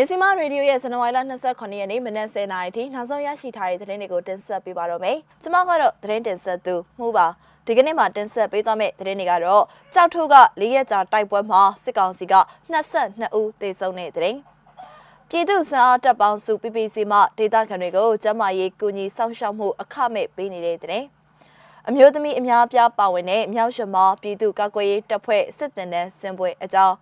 မြစီမရေဒီယိုရဲ့ဇန်နဝါရီလ29ရက်နေ့မနက်10:00နာရီထိနောက်ဆုံးရရှိထားတဲ့သတင်းတွေကိုတင်ဆက်ပေးပါတော့မယ်။ကျွန်မကတော့သတင်းတင်ဆက်သူမှုပါဒီကနေ့မှတင်ဆက်ပေးသွားမယ့်သတင်းတွေကတော့ကြောက်ထုက၄ရက်ကြာတိုက်ပွဲမှာစစ်ကောင်စီက22ဦးသေဆုံးတဲ့သတင်း။ပြည်သူ့စံအားတပ်ပေါင်းစု PPC မှဒေသခံတွေကိုကျန်းမာရေးကူညီဆောင်ရှောက်မှုအခမဲ့ပေးနေတဲ့သတင်း။အမျိုးသမီးအများအပြားပါဝင်တဲ့မြောက်ရှမပြည်သူ့ကာကွယ်ရေးတပ်ဖွဲ့စစ်တပ်နဲ့စင်ပွဲအကြောင်း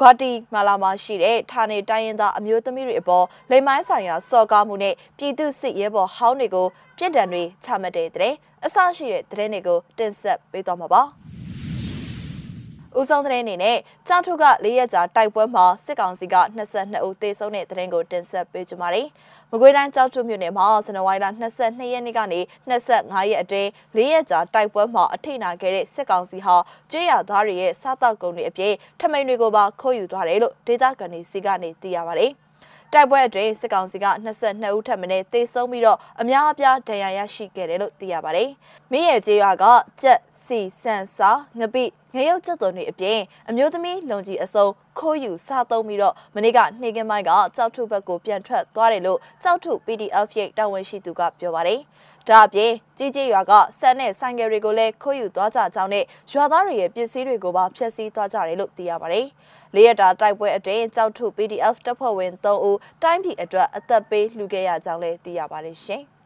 ဂွာတီမာလာမှာရှိတဲ့ဌာနေတိုင်းရင်းသားအမျိုးသမီးတွေအပေါ်လိမ်မိုင်းဆိုင်ရာစော်ကားမှုနဲ့ပြည်သူစစ်ရဲဘော်ဟောင်းတွေကိုပြစ်ဒဏ်တွေချမှတ်တဲ့တဲ့အဆရှိတဲ့တဲ့တွေကိုတင်ဆက်ပေးသွားမှာပါ။ဦးဆောင်တဲ့အနေနဲ့ကြောက်ထုက၄ရက်ကြာတိုက်ပွဲမှာစစ်ကောင်စီက22ဦးသေဆုံးတဲ့တဲ့ရင်ကိုတင်ဆက်ပေးကြပါမယ်။ မကွေးတိုင်းကြောက်ထုမြို့နယ်မှာဇန်နဝါရီလ22ရက်နေ့ကနေ25ရက်အတွင်း၄ရက်ကြာတိုက်ပွဲမှာအထိနာခဲ့တဲ့စစ်ကောင်စီဟာကျွေးရသားတွေရဲ့စားတောက်ကုန်တွေအပြင်ထမိန်တွေကိုပါခိုးယူသွားတယ်လို့ဒေသခံတွေစီကနေသိရပါတယ်။ တိုက်ပွဲအတွင်းစစ်ကောင်စီက22ဦးထပ်မံသေဆုံးပြီးတော့အများအပြားဒဏ်ရာရရှိခဲ့တယ်လို့သိရပါတယ်။မိရဲ့ကျေးရွာကကြက်စီဆန်စာငပိငရုတ်ချက်သွန်တွေအပြင်အမျိုးသမီးလုံကြီးအစုံခိုးယူစားသုံးပြီးတော့မနေ့ကနှေကင်းပိုင်းကကြောက်ထုဘက်ကိုပြန်ထွက်သွားတယ်လို့ကြောက်ထု PDF ရဲ့တာဝန်ရှိသူကပြောပါတယ်။ဒါအပြင်ကြီးကြီးရွာကဆက်နဲ့ဆိုင်ကယ်တွေကိုလည်းခိုးယူသွားကြကြောင်းနဲ့ရွာသားတွေရဲ့ပစ္စည်းတွေကိုပါဖျက်ဆီးသွားကြတယ်လို့သိရပါတယ်။လေးရတာတိုက်ပွဲအတွင်းကြောက်ထု PDF တပ်ဖွဲ့ဝင်3ဦးတိုင်းပြည်အတွက်အသက်ပေးလှူခဲ့ရကြောင်းလည်းသိရပါတယ်ရှင်။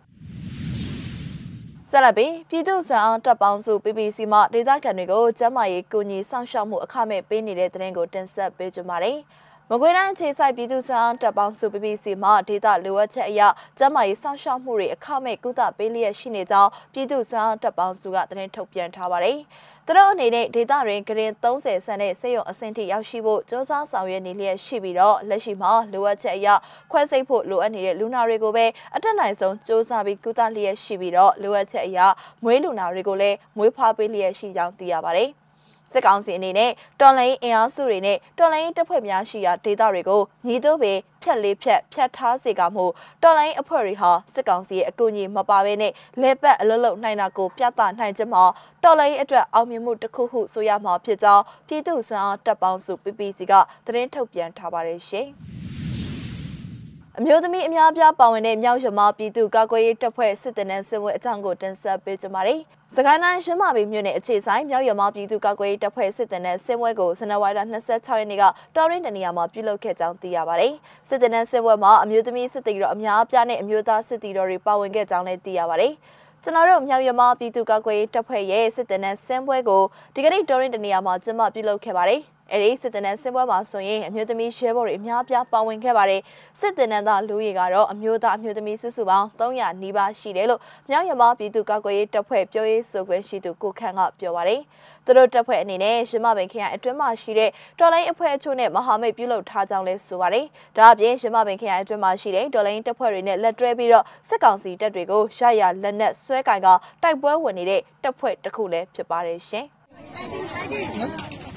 ဆက်လက်ပြီးပြည်သူ့စွမ်းအားတပ်ပေါင်းစု PPC မှဒေသခံတွေကိုကျန်းမာရေးကူညီဆောင်ရှောက်မှုအခမဲ့ပေးနေတဲ့တဲ့တင်ကိုတင်ဆက်ပေးကြပါမယ်။ မကွေးတိုင်းခြေဆိုင်ပြည်သူ့ဆောင်တပ်ပေါင်းစု PPC မှဒေသလိုအပ်ချက်အရကျန်းမာရေးဆောင်ရှောက်မှုတွေအခမဲ့ကုသပေးလျက်ရှိနေကြောင်းပြည်သူ့ဆောင်တပ်ပေါင်းစုကသတင်းထုတ်ပြန်ထားပါတယ်။သူတို့အနေနဲ့ဒေသတွင်ဂရင်30ဆန်တဲ့စေယုံအဆင့်ထိရောက်ရှိဖို့စ조사ဆောင်ရွက်နေလျက်ရှိပြီးတော့လက်ရှိမှာလိုအပ်ချက်အရခွဲစိတ်ဖို့လိုအပ်နေတဲ့လူနာတွေကိုပဲအတက်နိုင်ဆုံးစ조사ပြီးကုသလျက်ရှိပြီးတော့လိုအပ်ချက်အရမွေးလူနာတွေကိုလည်းမွေးဖွားပေးလျက်ရှိကြောင်းသိရပါတယ်။ စစ်ကောင်စီအနေနဲ့တော်လိုင်းအင်အားစုတွေနဲ့တော်လိုင်းတပ်ဖွဲ့များရှိရာဒေသတွေကိုညီတို့ပင်ဖြတ်လေးဖြတ်ဖြတ်ထားစေကမှုတော်လိုင်းအဖွဲ့တွေဟာစစ်ကောင်စီရဲ့အကူအညီမပါဘဲနဲ့လဲပတ်အလုံးလုံးနိုင်တာကိုပြသနိုင်ခြင်းမှာတော်လိုင်းအတွက်အောင်မြင်မှုတစ်ခုခုဆိုရမှာဖြစ်ကြောင်းပြည်သူ့စွမ်းအားတပ်ပေါင်းစု PPC ကသတင်းထုတ်ပြန်ထားပါတယ်ရှင်။ အမျိုးသမီးအများပြားပါဝင်တဲ့မြောက်ရမပြည်သူ့ကာကွယ်ရေးတပ်ဖွဲ့စစ်တပ်နဲ့စစ်ဝဲအကြောင်းကိုတင်ဆက်ပေးကြပါမယ်။စကိုင်းတိုင်းရမပင်မြို့နယ်အခြေဆိုင်မြောက်ရမပြည်သူ့ကာကွယ်ရေးတပ်ဖွဲ့စစ်တပ်နဲ့စစ်ဝဲကိုဇန်နဝါရီလ26ရက်နေ့ကတော်ရင်းတနေရာမှာပြုလုပ်ခဲ့ကြောင်းသိရပါတယ်။စစ်တပ်နဲ့စစ်ဝဲမှာအမျိုးသမီးစစ်တီတော်အများပြားနဲ့အမျိုးသားစစ်တီတော်တွေပါဝင်ခဲ့ကြောင်းလည်းသိရပါတယ်။ကျွန်တော်တို့မြောက်ရမပြည်သူ့ကာကွယ်ရေးတပ်ဖွဲ့ရဲ့စစ်တပ်နဲ့ဆင်းပွဲကိုဒီကနေ့တော်ရင်တနေရာမှာကျင်းပပြုလုပ်ခဲ့ပါတယ်။ အဲဒီစစ်တပ်နဲ့စစ်ပွဲမှာဆိုရင်အမျိုးသမီးရဲဘော်တွေအများပြားပါဝင်ခဲ့ပါတယ်စစ်တပ်နဲ့သားလူရီကတော့အမျိုးသားအမျိုးသမီးစုစုပေါင်း300နီးပါးရှိတယ်လို့မြောက်ရမပြည်သူ့ကာကွယ်ရေးတပ်ဖွဲ့ပြောရေးဆိုခွင့်ရှိသူကိုခန့်ကပြောပါတယ်သူတို့တပ်ဖွဲ့အနေနဲ့ရမပင်ခရိုင်အတွင်းမှာရှိတဲ့တော်လိုင်းအဖွဲ့အချို့နဲ့မဟာမိတ်ပြုလုပ်ထားကြောင်းလည်းဆိုပါတယ်။ဒါအပြင်ရမပင်ခရိုင်အတွင်းမှာရှိတဲ့တော်လိုင်းတပ်ဖွဲ့တွေနဲ့လက်တွဲပြီးတော့စစ်ကောင်စီတပ်တွေကိုရရလက်နက်ဆွဲကင်ကတိုက်ပွဲဝင်နေတဲ့တပ်ဖွဲ့တစ်ခုလည်းဖြစ်ပါတယ်ရှင်။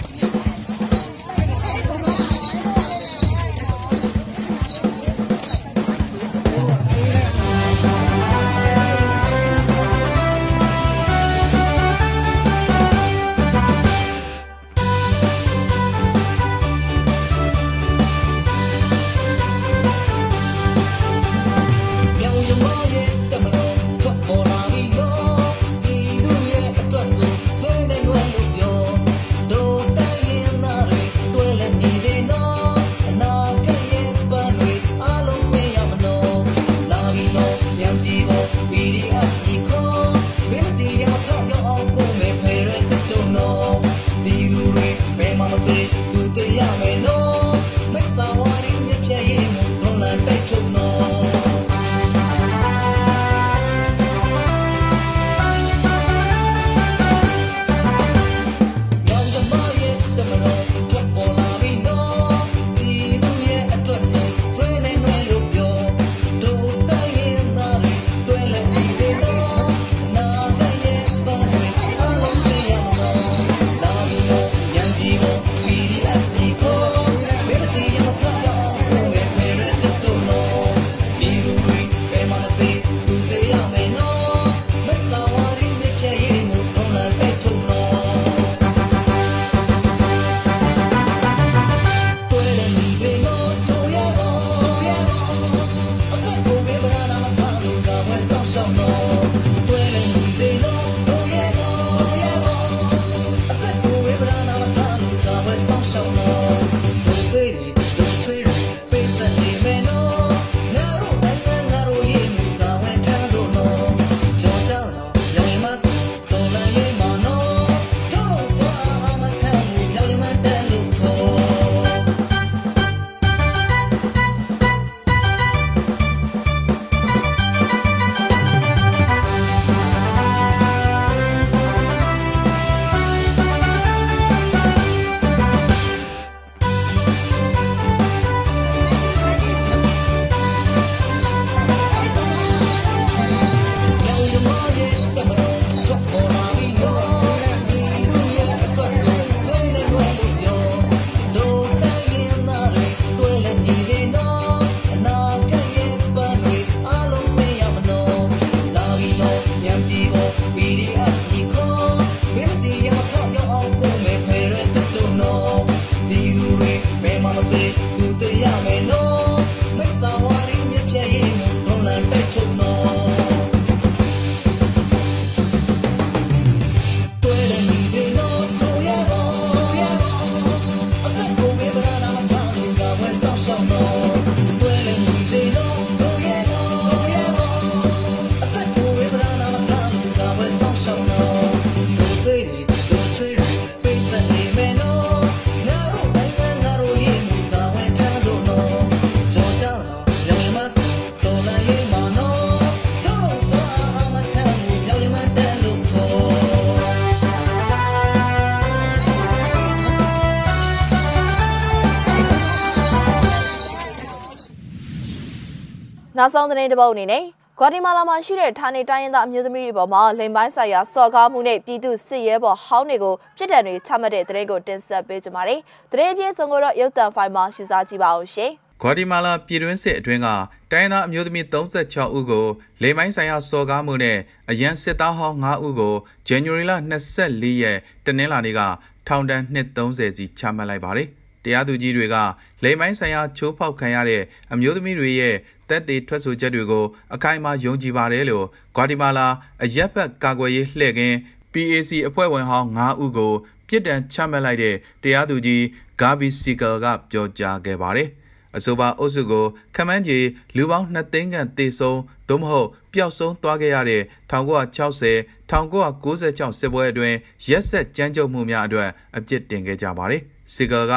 နောက်ဆုံးသတင်းတစ်ပုဒ်အနေနဲ့ဂွာတီမာလာမှာရှိတဲ့ဌာနေတိုင်းရင်းသားအမျိုးသမီးတွေပေါ်မှာလိမ်ပိုင်းဆိုင်ရာစော်ကားမှုနဲ့ပြည်သူစစ်ရဲဘော်ဟောင်းတွေကိုပြစ်ဒဏ်တွေချမှတ်တဲ့သတင်းကိုတင်ဆက်ပေးကြပါမယ်။သတင်းအပြည့်စုံကိုတော့ရုပ်သံဖိုင်မှာရှင်းစားကြည့်ပါအောင်ရှင်။ဂွာတီမာလာပြည်တွင်းစစ်အတွင်းကတိုင်းသားအမျိုးသမီး36ဦးကိုလိမ်ပိုင်းဆိုင်ရာစော်ကားမှုနဲ့အရန်စစ်သားဟောင်း9ဦးကို January လ24ရက်တနင်္လာနေ့ကထောင်ဒဏ်230စီချမှတ်လိုက်ပါတယ်။တရားသူကြီးတွေကလိမ်ပိုင်းဆိုင်ရာချိုးဖောက်ခံရတဲ့အမျိုးသမီးတွေရဲ့ တက်သေးထွက်ဆိုချက်တွေကိုအခိုင်အမာယုံကြည်ပါတယ်လို့ဂွာတီမာလာအရက်ဘတ်ကာကွယ်ရေးလှည့်ကင်း PAC အဖွဲ့ဝင်ဟောင်း9ဦးကိုပြစ်ဒဏ်ချမှတ်လိုက်တဲ့တရားသူကြီးဂါဘီစီကယ်ကပြောကြားခဲ့ပါတယ်။အဆိုပါအုပ်စုကိုခမန်းကြီးလူပေါင်း2သိန်းခန့်တေဆုံးသို့မဟုတ်ပျောက်ဆုံးသွားခဲ့ရတဲ့1960 1996စစ်ပွဲအတွင်းရက်ဆက်ကြမ်းကြုတ်မှုများအတွက်အပြစ်တင်ခဲ့ကြပါတယ်။စီကယ်က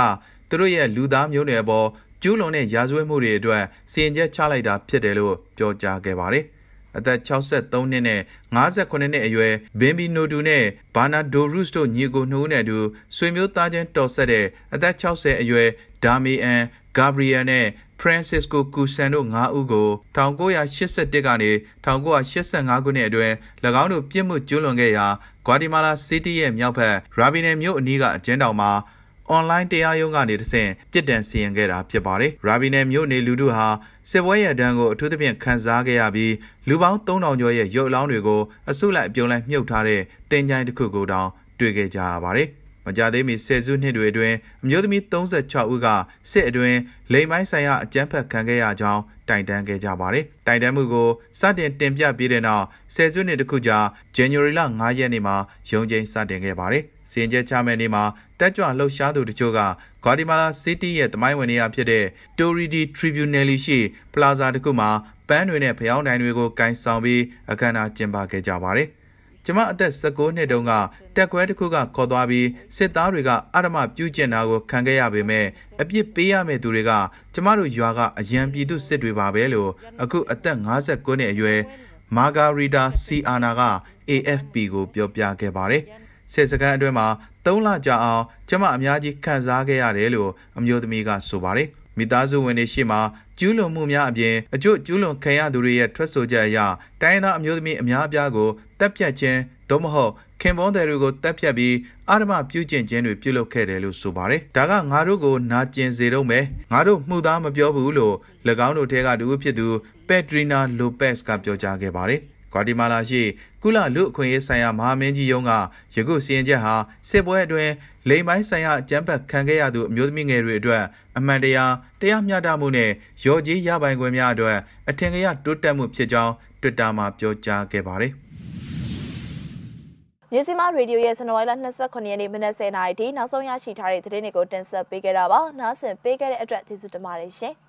သူတို့ရဲ့လူသားမျိုးနွယ်ပေါ် ကျူးလွန်တဲ့ရာဇဝတ်မှုတွေအတွက်စီရင်ချက်ချလိုက်တာဖြစ်တယ်လို့ပြောကြားခဲ့ပါတယ်။အသက်63နှစ်နဲ့58နှစ်အရွယ်ဘင်ဘီနိုတူနဲ့ဘာနာဒိုရုစ်တို့ညီကိုနှိုးနဲ့အတူဆွေမျိုးသားချင်းတော်ဆက်တဲ့အသက်60အရွယ်ဒါမီအန်ဂါဘရီယယ်နဲ့ Francisco Cusan တို့9ဦးကို1981ကနေ1985ခုနှစ်အတွင်း၎င်းတို့ပြစ်မှုကျူးလွန်ခဲ့ရာဂွာတီမာလာစီးတီးရဲ့မြောက်ဘက်ရာဘီနယ်မြို့အနီးကအကျဉ်းတောင်မှာ အွန်လိုင်းတရားရုံးကနေတဆင့်ပြစ်ဒဏ်စီရင်ခဲ့တာဖြစ်ပါတယ်။ရာဘီနယ်မြို့နေလူတို့ဟာစစ်ပွဲရဒဏ်ကိုအထူးသဖြင့်ခံစားခဲ့ရပြီးလူပေါင်း3000ကျော်ရဲ့ရုပ်အလောင်းတွေကိုအစုလိုက်အပြုံလိုက်မြုပ်ထားတဲ့တင်ကြိုင်တစ်ခုကိုတောင်တွေ့ခဲ့ကြရပါတယ်။မကြသေးမီဆယ်စုနှစ်တွေအတွင်းအမျိုးသမီး36ဦးကစစ်အတွင်းလိမ်ပိုင်းဆိုင်ရာအကြမ်းဖက်ခံခဲ့ရကြောင်းတိုင်တန်းခဲ့ကြပါတယ်။တိုင်တန်းမှုကိုစတင်တင်ပြပြီးတဲ့နောက်ဆယ်စုနှစ်တစ်ခုကြာ January လ9ရက်နေ့မှာရုံးချိန်စတင်ခဲ့ပါတယ်။ စီရင်ချက်ချမဲ့နေ့မှာတက်ကြွလှုပ်ရှားသူတို့ကဂွာတီမာလာစီးတီးရဲ့တမိုင်းဝင်နေရာဖြစ်တဲ့ Toridi Tribunal ရှိပလာဇာတစ်ခုမှာပန်းတွေနဲ့ဖျောင်းတိုင်တွေကိုကင်ဆောင်ပြီးအခမ်းအနားကျင်းပခဲ့ကြပါတယ်။ကျမအသက်16နှစ်တုန်းကတက်ကွဲတစ်ခုကခေါ်သွားပြီးစစ်သားတွေကအဓမ္မပြုကျင့်တာကိုခံခဲ့ရပေမဲ့အပြစ်ပေးရမယ့်သူတွေကကျမတို့ရွာကအရန်ပြည်သူစစ်တွေပါပဲလို့အခုအသက်59နှစ်အရွယ်မာဂါရီတာစီအာနာက AFP ကိုပြောပြခဲ့ပါတယ်။ စစ်စခန်းအတွင်းမှာ3လကြာအောင်ကျမအများကြီးခံစားခဲ့ရတယ်လို့အမျိုးသမီးကဆိုပါတယ်မိသားစုဝင်တွေရှိမှကျူးလွန်မှုများအပြင်အကျို့ကျူးလွန်ခံရသူတွေရဲ့ထွက်ဆိုချက်အရတိုင်းသားအမျိုးသမီးအများအပြားကိုတပ်ဖြတ်ခြင်းသို့မဟုတ်ခင်ပွန်းတယ်တွေကိုတပ်ဖြတ်ပြီးအာရမပြုကျင့်ခြင်းတွေပြုလုပ်ခဲ့တယ်လို့ဆိုပါတယ်။ဒါကငါတို့ကိုနာကျင်စေတော့မယ်။ငါတို့မှုသားမပြောဘူးလို့၎င်းတို့ထဲကတူဖြစ်သူပက်ဒရီနာလိုပက်စ်ကပြောကြားခဲ့ပါတယ်။ ဂွာတီမာလာရှိကုလလူအခွင့်အရေးဆိုင်ရာမဟာမင်းကြီးရုံးကယခုစီရင်ချက်ဟာစစ်ပွဲအတွင်းလိမ်ပိုင်းဆိုင်ရာအကြမ်းဖက်ခံခဲ့ရသူအမျိုးသမီးငယ်တွေအတွက်အမှန်တရားတရားမျှတမှုနဲ့ရော်ကြီးရပိုင်ခွင့်များအတွက်အထင်ကရတိုးတက်မှုဖြစ်ကြောင်း Twitter မှာပြောကြားခဲ့ပါတယ်။မြစီမရေဒီယိုရဲ့ဇန်နဝါရီလ29ရက်နေ့မနက်10:00နာရီထိနောက်ဆုံးရရှိထားတဲ့သတင်းတွေကိုတင်ဆက်ပေးခဲ့တာပါ။နားဆင်ပေးခဲ့တဲ့အတွက်ကျေးဇူးတင်ပါတယ်ရှင်။